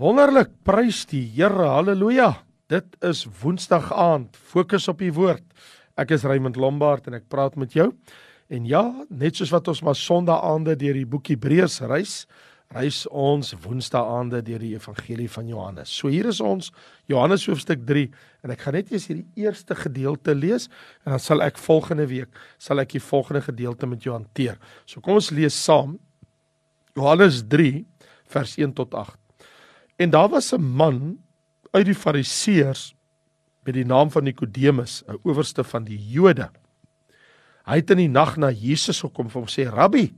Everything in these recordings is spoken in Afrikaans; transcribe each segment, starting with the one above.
Wonderlik, prys die Here. Halleluja. Dit is Woensdag aand. Fokus op die woord. Ek is Raymond Lombard en ek praat met jou. En ja, net soos wat ons maar Sondag aande deur die boek Hebreërs reis, reis ons Woensdag aande deur die evangelie van Johannes. So hier is ons Johannes hoofstuk 3 en ek gaan net eers hierdie eerste gedeelte lees en dan sal ek volgende week sal ek die volgende gedeelte met jou hanteer. So kom ons lees saam Johannes 3 vers 1 tot 8. En daar was 'n man uit die Fariseërs met die naam van Nikodemus, 'n owerste van die Jode. Hy het in die nag na Jesus gekom en hom sê: "Rabbi,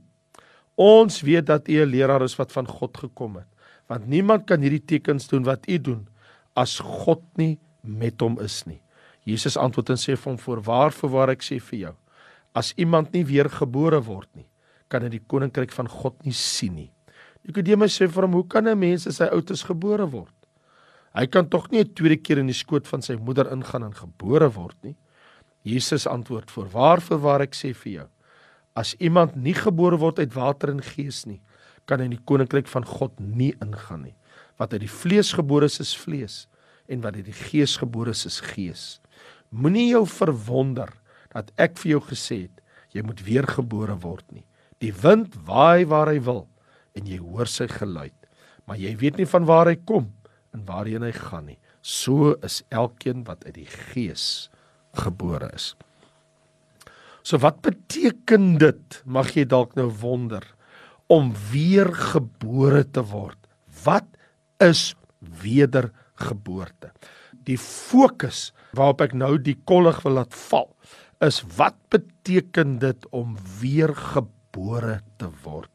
ons weet dat u 'n leraar is wat van God gekom het, want niemand kan hierdie tekens doen wat u doen as God nie met hom is nie." Jesus antwoord en sê vir hom: "Voorwaar, voorwaar ek sê vir jou, as iemand nie weer gebore word nie, kan hy die koninkryk van God nie sien nie." Nikodemus sê vir hom: "Hoe kan 'n mens as hy oud is gebore word? Hy kan tog nie 'n tweede keer in die skoot van sy moeder ingaan en gebore word nie." Jesus antwoord: "Voorwaar, voorwaar ek sê vir jou, as iemand nie gebore word uit water en gees nie, kan hy in die koninkryk van God nie ingaan nie. Wat uit die vlees gebore is, is vlees, en wat uit die gees gebore is, is gees. Moenie jou verwonder dat ek vir jou gesê het jy moet weer gebore word nie. Die wind waai waar hy wil." En jy hoor sy geluid, maar jy weet nie van waar hy kom en waarheen hy gaan nie. So is elkeen wat uit die Gees gebore is. So wat beteken dit? Mag jy dalk nou wonder om weer gebore te word. Wat is wedergeboorte? Die fokus waarop ek nou die kollig wil laat val is wat beteken dit om weer gebore te word?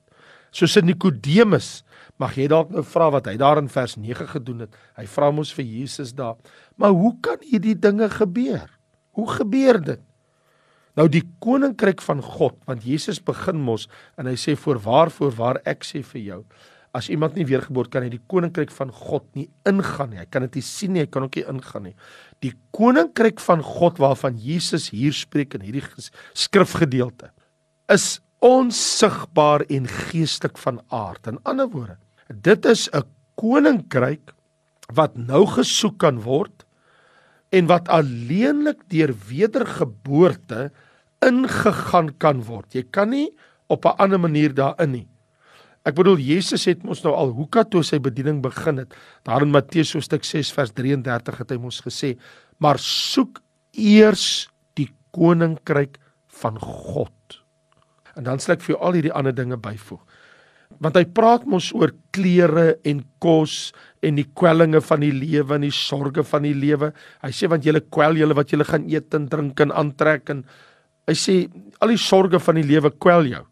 Soos Nikodemus mag jy dalk nou vra wat hy daar in vers 9 gedoen het. Hy vra mos vir Jesus daar, maar hoe kan hierdie dinge gebeur? Hoe gebeur dit? Nou die koninkryk van God, want Jesus begin mos en hy sê voorwaar voorwaar ek sê vir jou, as iemand nie weergebore kan hy die koninkryk van God nie ingaan nie. Hy kan dit nie sien nie, hy kan ook nie ingaan nie. Die koninkryk van God waarvan Jesus hier spreek in hierdie skrifgedeelte is onsigbaar en geestelik van aard. In ander woorde, dit is 'n koninkryk wat nou gesoek kan word en wat alleenlik deur wedergeboorte ingegaan kan word. Jy kan nie op 'n ander manier daarin nie. Ek bedoel Jesus het mos nou al hoeka toe sy bediening begin het. Daar in Matteus hoofstuk 6 vers 33 het hy mos gesê: "Maar soek eers die koninkryk van God." En dan sal ek vir jou al hierdie ander dinge byvoeg. Want hy praat mos oor klere en kos en die kwellinge van die lewe en die sorges van die lewe. Hy sê want julle kwel julle wat julle gaan eet en drink en aantrek en hy sê al die sorges van die lewe kwel jou.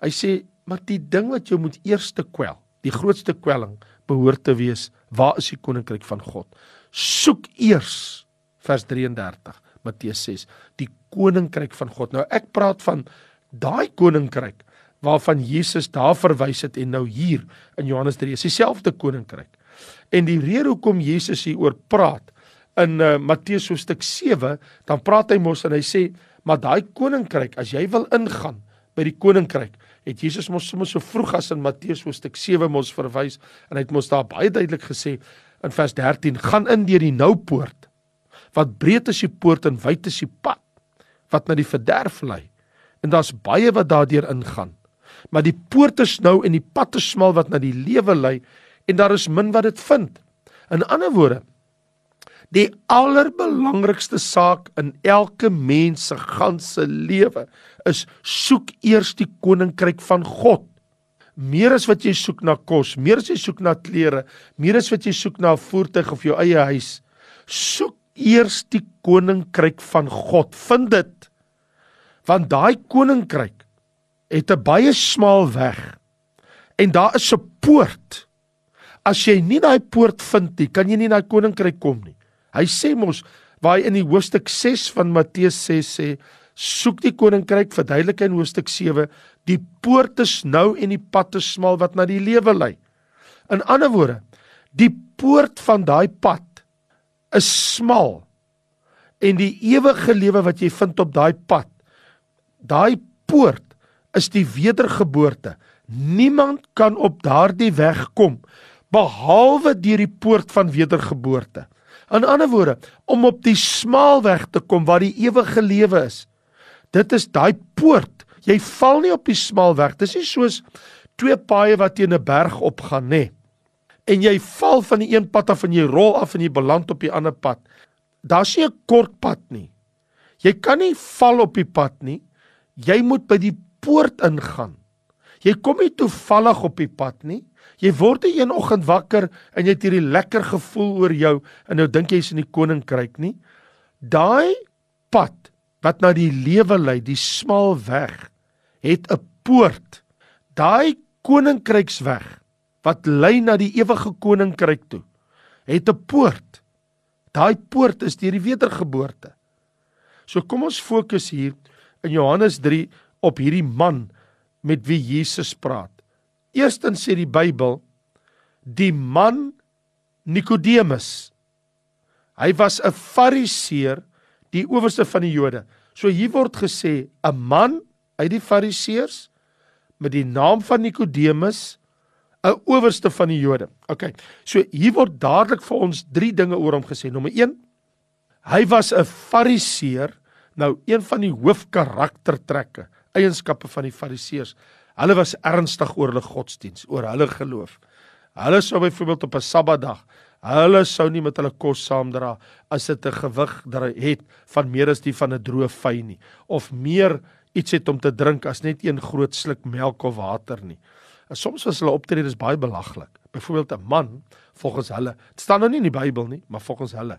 Hy sê maar die ding wat jou moet eerste kwel, die grootste kwelling behoort te wees, waar is die koninkryk van God? Soek eers vers 33 Matteus 6 die koninkryk van God. Nou ek praat van daai koninkryk waarvan Jesus daar verwys het en nou hier in Johannes 3 is dieselfde koninkryk. En die rede hoekom Jesus hier oor praat in uh, Matteus hoofstuk 7, dan praat hy mos en hy sê, maar daai koninkryk, as jy wil ingaan by die koninkryk, het Jesus mos sommer so vroeg as in Matteus hoofstuk 7 mos verwys en hy het mos daar baie duidelik gesê in vers 13, gaan in deur die nou poort. Wat breed is die poort en wyd is die pad wat na die verderf lei en daar's baie wat daardeur ingaan. Maar die poort is nou en die pad is smal wat na die lewe lei en daar is min wat dit vind. In ander woorde, die allerbelangrikste saak in elke mens se ganse lewe is soek eers die koninkryk van God. Meer as wat jy soek na kos, meer as jy soek na klere, meer as wat jy soek na 'n voertuig of jou eie huis, soek eers die koninkryk van God. Vind dit want daai koninkryk het 'n baie smal weg en daar is 'n poort. As jy nie daai poort vind nie, kan jy nie na die koninkryk kom nie. Hy sê mos waar hy in die hoofstuk 6 van Matteus 6 sê, soek die koninkryk verduidelik in hoofstuk 7, die poort is nou en die pad is smal wat na die lewe lei. In ander woorde, die poort van daai pad is smal en die ewige lewe wat jy vind op daai pad daai poort is die wedergeboorte. Niemand kan op daardie weg kom behalwe deur die poort van wedergeboorte. In ander woorde, om op die smaalweg te kom waar die ewige lewe is. Dit is daai poort. Jy val nie op die smaalweg. Dis nie soos twee paaie wat teen 'n berg opgaan nê. En jy val van die een pad af en jy rol af en jy beland op die ander pad. Daar's nie 'n kort pad nie. Jy kan nie val op die pad nie. Jy moet by die poort ingaan. Jy kom nie toevallig op die pad nie. Jy word een oggend wakker en jy het hierdie lekker gevoel oor jou en nou dink jy jy's in die koninkryk nie. Daai pad wat na die lewe lei, die smal weg, het 'n poort. Daai koninkryksweg wat lei na die ewige koninkryk toe, het 'n poort. Daai poort is deur die wedergeboorte. So kom ons fokus hier in Johannes 3 op hierdie man met wie Jesus praat. Eerstens sê die Bybel die man Nikodemus. Hy was 'n Fariseer, die owerste van die Jode. So hier word gesê 'n man uit die Fariseërs met die naam van Nikodemus, 'n owerste van die Jode. OK. So hier word dadelik vir ons drie dinge oor hom gesê. Nommer 1: Hy was 'n Fariseer. Nou, een van die hoofkaraktertrekke, eienskappe van die Fariseërs Hulle was ernstig oor hulle godsdiens, oor hulle geloof. Hulle sou byvoorbeeld op 'n Sabbatdag, hulle sou nie met hulle kos saamdra as dit 'n gewig het van meer as die van 'n droë vy nie of meer iets het om te drink as net een groot sluk melk of water nie. En soms was hulle optredes baie belaglik. Byvoorbeeld 'n man, volgens hulle, dit staan nou nie in die Bybel nie, maar volgens hulle,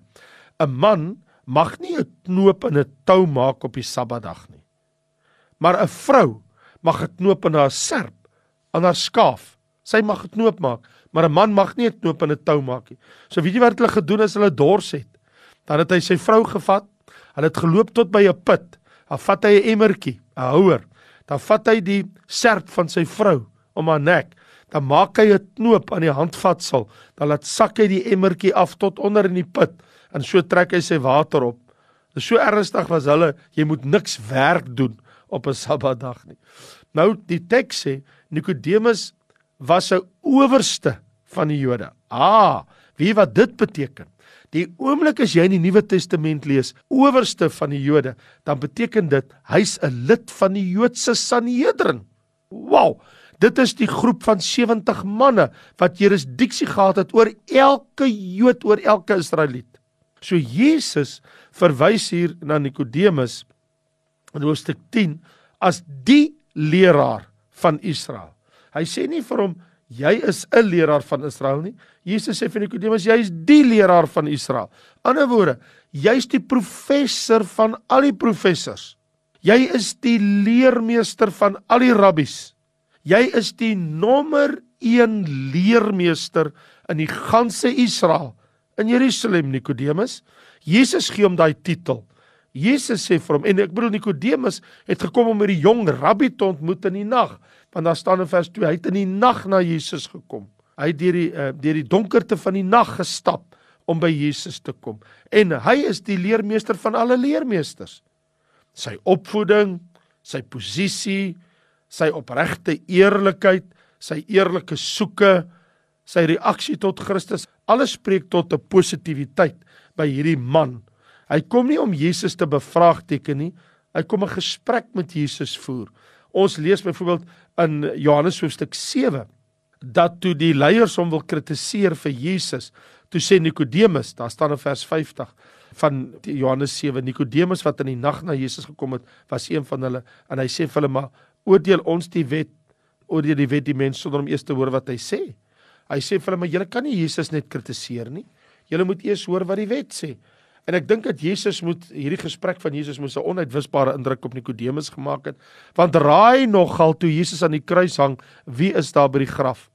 'n man mag nie 'n knoop in 'n tou maak op die Sabbatdag nie. Maar 'n vrou mag 'n knoop in haar serp aan haar skaaf. Sy mag 'n knoop maak, maar 'n man mag nie 'n knoop in 'n tou maak nie. So weet jy wat hulle gedoen as hulle dors het? Dan het hy sy vrou gevat. Hulle het geloop tot by 'n put. Dan vat hy 'n emmertjie, 'n houer. Dan vat hy die serp van sy vrou om haar nek. Dan maak hy 'n knoop aan die handvatsel. Dan laat sak hy die emmertjie af tot onder in die put en so trek hy sy water op. Dit is so ernstig was hulle, jy moet niks werk doen op 'n Sabbatdag nie. Nou die teks sê Nikodemus was 'n owerste van die Jode. Ah, wie wat dit beteken? Die oomblik as jy in die Nuwe Testament lees owerste van die Jode, dan beteken dit hy's 'n lid van die Joodse Sanhedrin. Wow, dit is die groep van 70 manne wat jurisdiksie gehad het oor elke Jood, oor elke Israeliet. So Jesus verwys hier na Nikodemus in hoofstuk 10 as die leraar van Israel. Hy sê nie vir hom jy is 'n leraar van Israel nie. Jesus sê vir Nikodemus jy is die leraar van Israel. Ander woorde, jy's die professor van al die professors. Jy is die leermeester van al die rabbies. Jy is die nommer 1 leermeester in die ganse Israel in Jerusalem Nikodemus. Jesus gee hom daai titel. Jesus sê vir hom en ek bedoel Nikodemus het gekom om hierdie jong rabbi te ontmoet in die nag. Want daar staan in vers 2, hy het in die nag na Jesus gekom. Hy het deur die uh, deur die donkerte van die nag gestap om by Jesus te kom. En hy is die leermeester van alle leermeesters. Sy opvoeding, sy posisie, sy opregte eerlikheid, sy eerlike soeke, sy reaksie tot Christus, alles spreek tot 'n positiwiteit by hierdie man Hy kom nie om Jesus te bevraagteken nie. Hy kom 'n gesprek met Jesus voer. Ons lees byvoorbeeld in Johannes hoofstuk 7 dat toe die leiers hom wil kritiseer vir Jesus, toe sê Nikodemus, daar staan in vers 50 van Johannes 7, Nikodemus wat in die nag na Jesus gekom het, was een van hulle en hy sê vir hulle maar oordeel ons die wet oordeel die wet die mens sonder om eers te hoor wat hy sê. Hy sê vir hulle maar julle kan nie Jesus net kritiseer nie. Julle moet eers hoor wat die wet sê. En ek dink dat Jesus moet hierdie gesprek van Jesus moes 'n onuitwisbare indruk op Nikodemus gemaak het. Want raai nogal toe Jesus aan die kruis hang, wie is daar by die graf?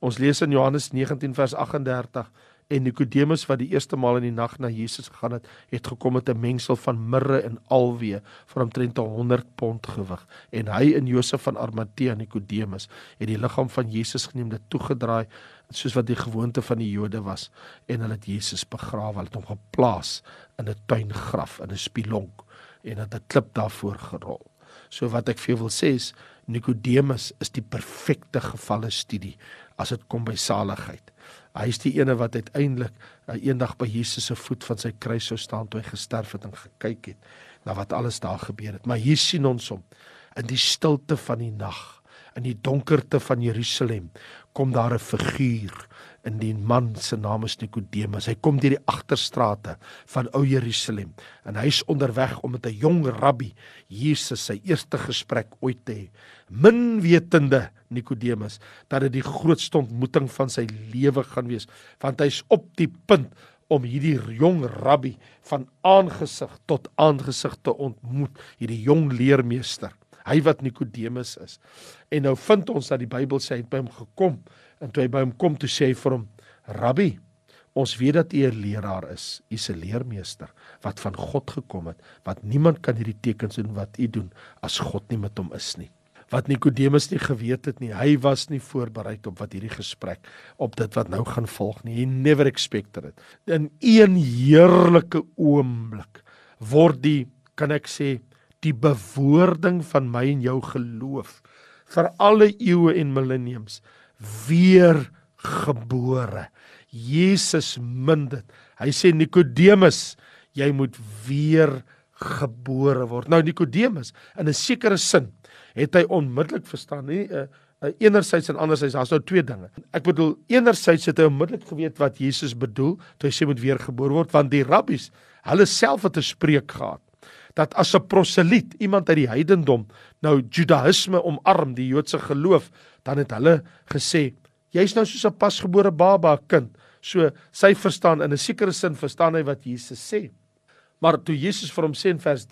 Ons lees in Johannes 19 vers 38 en Nikodemus wat die eerste maal in die nag na Jesus gegaan het, het gekom met 'n mengsel van mirre en alwee van omtrent 100 pond gewig. En hy en Josef van Arimatea Nikodemus het die liggaam van Jesus geneem, dit toegedraai soos wat die gewoonte van die Jode was en hulle het Jesus begrawe, hulle het hom geplaas in 'n tuingraf in 'n spilonk en het 'n klip daarvoor gerol. So wat ek vir jou wil sê is Nikodemus is die perfekte gevalle studie as dit kom by saligheid. Hy's die ene wat uiteindelik uh, eendag by Jesus se voet van sy kruis sou staan toe hy gesterf het en gekyk het na wat alles daar gebeur het. Maar hier sien ons hom in die stilte van die nag, in die donkerte van Jerusalem, kom daar 'n figuur in die man se naam is Nikodemus. Hy kom deur die agterstrate van ou Jerusalem en hy's onderweg om met 'n jong rabbi Jesus sy eerste gesprek ooit te hê. Min wetende Nikodemus dat dit die grootste ontmoeting van sy lewe gaan wees, want hy's op die punt om hierdie jong rabbi van aangesig tot aangesig te ontmoet, hierdie jong leermeester, hy wat Nikodemus is. En nou vind ons dat die Bybel sê hy het by hom gekom en toe hy by hom kom toe sê hy vir hom: "Rabbi, ons weet dat u 'n leraar is, u 'n leermeester wat van God gekom het, want niemand kan hierdie tekens doen wat u doen as God nie met hom is nie." wat Nikodemus nie geweet het nie. Hy was nie voorberei op wat hierdie gesprek op dit wat nou gaan volg nie. He never expected it. In een heerlike oomblik word die kan ek sê die bewoording van my en jou geloof vir alle eeue en millenniums weer gebore. Jesus min dit. Hy sê Nikodemus, jy moet weer gebore word. Nou Nikodemus in 'n sekere sin het hy onmiddellik verstaan nie uh, uh, enerzijds en anderzijds daar's nou twee dinge. Ek bedoel enerzijds het hy onmiddellik geweet wat Jesus bedoel toe hy sê moet weergebore word want die rabbies hulle self het 'n spreek gehad dat as 'n proseliet iemand uit die heidendom nou judaïsme omarm die Joodse geloof dan het hulle gesê jy's nou soos 'n pasgebore baba kind so sy verstaan in 'n sekere sin verstaan hy wat Jesus sê maar toe Jesus vir hom sê in vers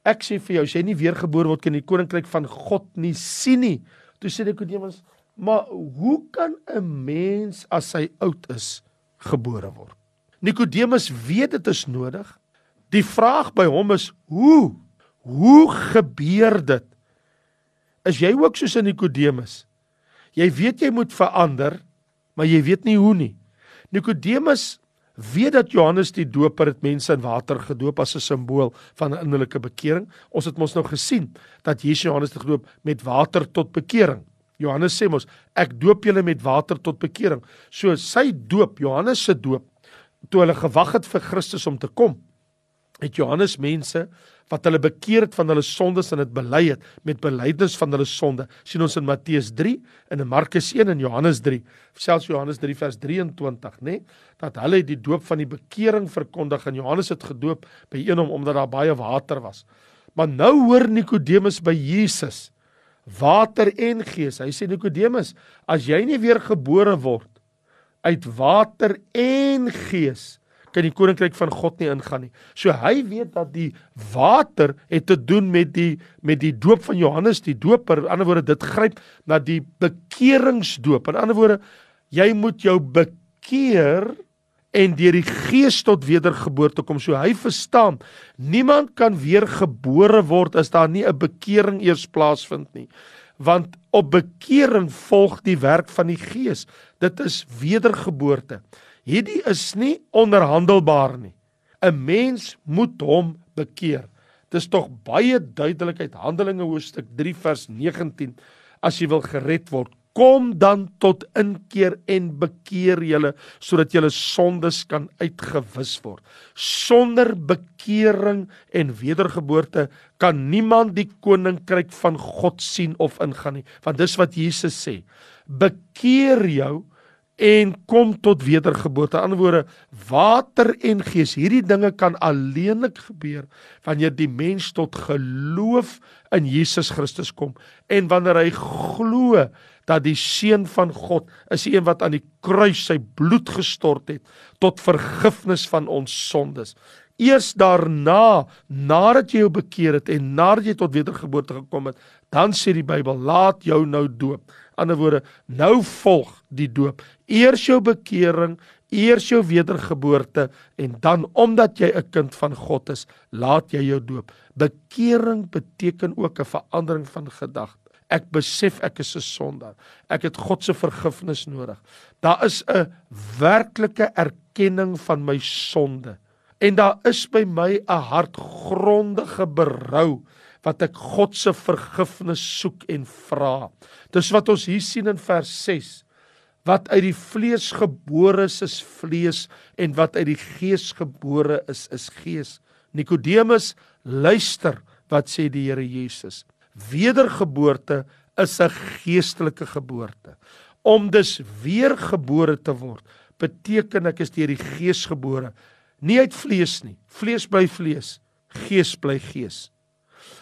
Ek sê vir jou, as jy nie weergebore word kan die koninkryk van God nie sien nie. Toe sê Nikodemus, maar hoe kan 'n mens as hy oud is gebore word? Nikodemus weet dit is nodig. Die vraag by hom is hoe? Hoe gebeur dit? Is jy ook soos Nikodemus? Jy weet jy moet verander, maar jy weet nie hoe nie. Nikodemus weet dat Johannes die Doper het mense in water gedoop as 'n simbool van 'n innerlike bekering. Ons het mos nou gesien dat Jesus Johannes het gedoop met water tot bekering. Johannes sê mos ek doop julle met water tot bekering. So sy doop, Johannes se doop, toe hulle gewag het vir Christus om te kom, het Johannes mense wat hulle bekeer het van hulle sondes en dit bely het met belydenis van hulle sonde. sien ons in Matteus 3 en in Markus 1 en Johannes 3, selfs Johannes 3 vers 23, nê, nee, dat hulle die doop van die bekering verkondig en Johannes het gedoop by een om omdat daar baie water was. Maar nou hoor Nikodemus by Jesus water en gees. Hy sê Nikodemus, as jy nie weer gebore word uit water en gees kan die koninkryk van God nie ingaan nie. So hy weet dat die water het te doen met die met die doop van Johannes die Doper. In ander woorde dit gryp na die bekeringsdoop. In ander woorde jy moet jou bekeer en deur die gees tot wedergeboorte kom. So hy verstaan, niemand kan weer gebore word as daar nie 'n bekering eers plaasvind nie. Want op bekering volg die werk van die gees. Dit is wedergeboorte. Hierdie is nie onderhandelbaar nie. 'n Mens moet hom bekeer. Dis tog baie duidelik uit Handelinge hoofstuk 3 vers 19 as jy wil gered word. Kom dan tot inkeer en bekeer julle sodat julle sondes kan uitgewis word. Sonder bekering en wedergeboorte kan niemand die koninkryk van God sien of ingaan nie. Want dis wat Jesus sê. Bekeer jou en kom tot wedergeboorte. Die ander woorde, water en gees, hierdie dinge kan alleenlik gebeur wanneer die mens tot geloof in Jesus Christus kom en wanneer hy glo dat die seun van God is die een wat aan die kruis sy bloed gestort het tot vergifnis van ons sondes. Eers daarna, nadat jy jou bekeer het en nadat jy tot wedergeboorte gekom het, dan sê die Bybel, laat jou nou doop ander woorde, nou volg die doop. Eers jou bekering, eers jou wedergeboorte en dan omdat jy 'n kind van God is, laat jy jou doop. Bekering beteken ook 'n verandering van gedagte. Ek besef ek is 'n sondaar. Ek het God se vergifnis nodig. Daar is 'n werklike erkenning van my sonde. En daar is by my 'n hartgrondige berou wat ek God se vergifnis soek en vra. Dis wat ons hier sien in vers 6. Wat uit die vlees gebore is, is vlees en wat uit die gees gebore is, is gees. Nikodemus, luister, wat sê die Here Jesus? Wedergeboorte is 'n geestelike geboorte. Om dus weergebore te word, beteken ek is deur die Gees gebore, nie uit vlees nie. Vlees bly vlees, gees bly gees.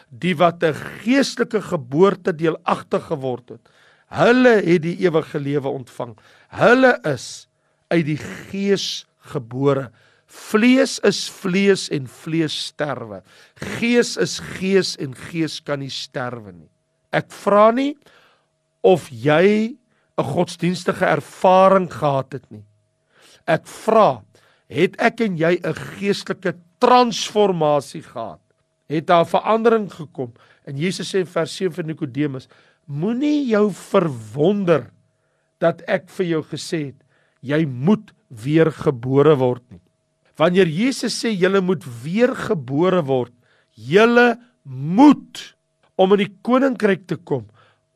Die wat 'n geestelike geboorte deelagtig geword het, hulle het die ewige lewe ontvang. Hulle is uit die Gees gebore. Vlees is vlees en vlees sterwe. Gees is gees en gees kan nie sterwe nie. Ek vra nie of jy 'n godsdienstige ervaring gehad het nie. Ek vra, het ek en jy 'n geestelike transformasie gehad? Het daar 'n verandering gekom? En Jesus sê in vers 7 vir Nikodemus, moenie jou verwonder dat ek vir jou gesê het jy moet weer gebore word nie. Wanneer Jesus sê julle moet weergebore word, julle moet om in die koninkryk te kom,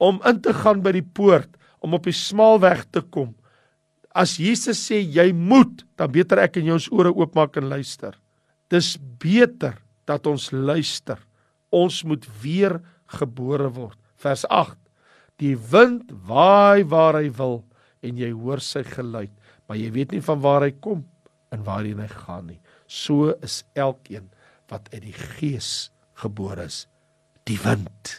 om in te gaan by die poort, om op die smaalweg te kom. As Jesus sê jy moet, dan beter ek en jy ons ore oopmaak en luister. Dis beter dat ons luister. Ons moet weer gebore word. Vers 8. Die wind waai waar hy wil en jy hoor sy geluid, maar jy weet nie van waar hy kom en waarheen hy gaan nie. So is elkeen wat uit die gees gebore is, die wind.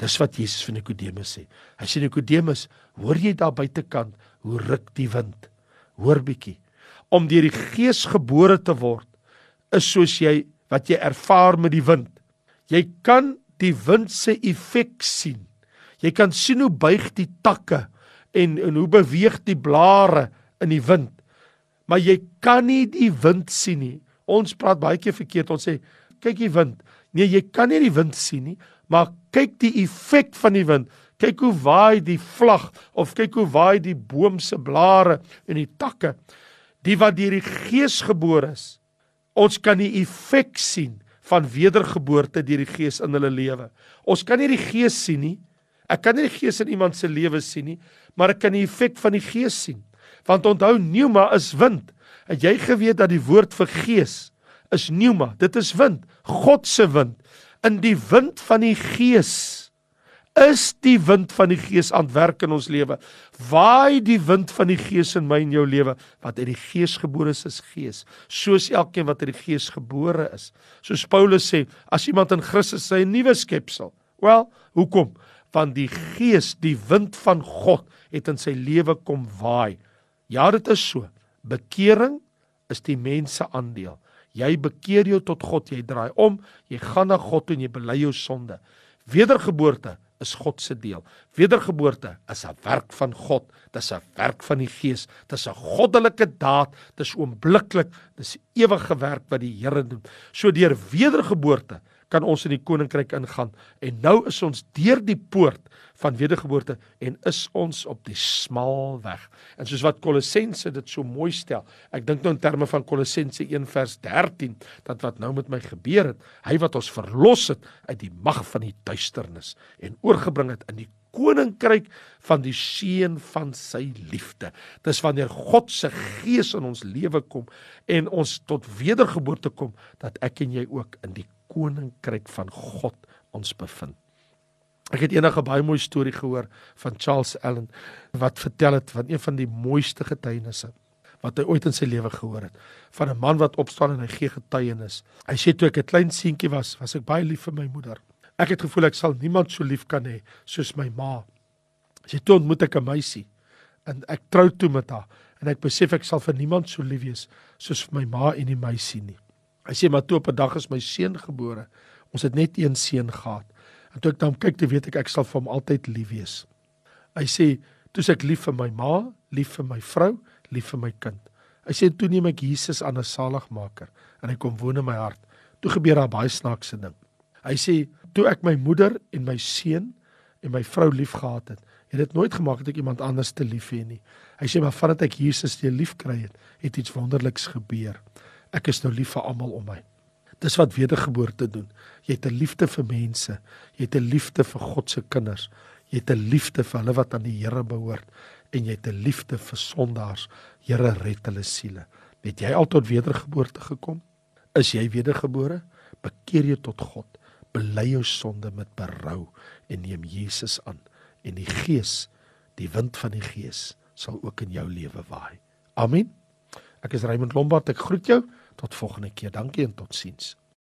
Dis wat Jesus vir Nikodemus sê. Hy sê Nikodemus, hoor jy daar buitekant hoe ruk die wind? Hoor bietjie. Om deur die gees gebore te word is soos jy wat jy ervaar met die wind. Jy kan die wind se effek sien. Jy kan sien hoe buig die takke en en hoe beweeg die blare in die wind maar jy kan nie die wind sien nie. Ons praat baie keer verkeerd. Ons sê kyk die wind. Nee, jy kan nie die wind sien nie, maar kyk die effek van die wind. Kyk hoe waai die vlag of kyk hoe waai die boom se blare en die takke. Die wat deur die Gees gebore is. Ons kan die effek sien van wedergeboorte deur die Gees in hulle lewe. Ons kan nie die Gees sien nie. Ek kan nie die Gees in iemand se lewe sien nie, maar ek kan die effek van die Gees sien. Want onthou pneuma is wind. Het jy geweet dat die woord vir gees is pneuma? Dit is wind, God se wind. In die wind van die gees is die wind van die gees aan werk in ons lewe. Waai die wind van die gees in my en jou lewe wat uit die gees gebore is, is gees. Soos elkeen wat uit die gees gebore is. Soos Paulus sê, as iemand in Christus 'n nuwe skepsel. Wel, hoekom? Want die gees, die wind van God het in sy lewe kom waai. Ja, dit is so. Bekering is die mens se aandeel. Jy bekeer jou tot God, jy draai om, jy gaan na God en jy bely jou sonde. Wedergeboorte is God se deel. Wedergeboorte is 'n werk van God. Dit is 'n werk van die Gees. Dit is 'n goddelike daad. Dit is oombliklik. Dit is ewige werk wat die Here doen. So deur wedergeboorte kan ons in die koninkryk ingaan en nou is ons deur die poort van wedergeboorte en is ons op die smal weg. En soos wat Kolossense dit so mooi stel, ek dink nou in terme van Kolossense 1 vers 13, dat wat nou met my gebeur het, hy wat ons verlos het uit die mag van die duisternis en oorgebring het in die koninkryk van die seun van sy liefde. Dis wanneer God se gees in ons lewe kom en ons tot wedergeboorte kom dat ek en jy ook in die koninkryk van God ons bevind. Ek het eendag 'n baie mooi storie gehoor van Charles Allen wat vertel het van een van die mooiste getuienisse wat hy ooit in sy lewe gehoor het van 'n man wat opstaan en hy gee getuienis. Hy sê toe ek 'n klein seentjie was, was ek baie lief vir my moeder. Ek het gevoel ek sal niemand so lief kan hê soos my ma. Sy toe ontmoet ek 'n meisie en ek trou toe met haar en ek besef ek sal vir niemand so lief wees soos vir my ma en die meisie nie. Hy sê maar toe op 'n dag is my seun gebore. Ons het net een seun gehad. En toe ek dan kyk, te weet ek ek sal vir hom altyd lief wees. Hy sê, toe ek lief vir my ma, lief vir my vrou, lief vir my kind. Hy sê toe neem ek Jesus aan 'n saligmaker en hy kom woon in my hart. Toe gebeur daar baie snaakse ding. Hy sê, toe ek my moeder en my seun en my vrou liefgehad het, het dit nooit gemaak dat ek iemand anders te lief hê nie. Hy sê maar vandat ek Jesus te lief kry het, het iets wonderliks gebeur ek is nou lief vir almal om my. Dis wat wedergeboorte doen. Jy het 'n liefde vir mense. Jy het 'n liefde vir God se kinders. Jy het 'n liefde vir hulle wat aan die Here behoort en jy het 'n liefde vir sondaars. Here red hulle siele. Het jy al tot wedergeboorte gekom? Is jy wedergebore? Bekeer jou tot God. Bely jou sonde met berou en neem Jesus aan en die Gees, die wind van die Gees sal ook in jou lewe waai. Amen. Ek is Raymond Lombard. Ek groet jou tot volgende keer. Dankie en totsiens.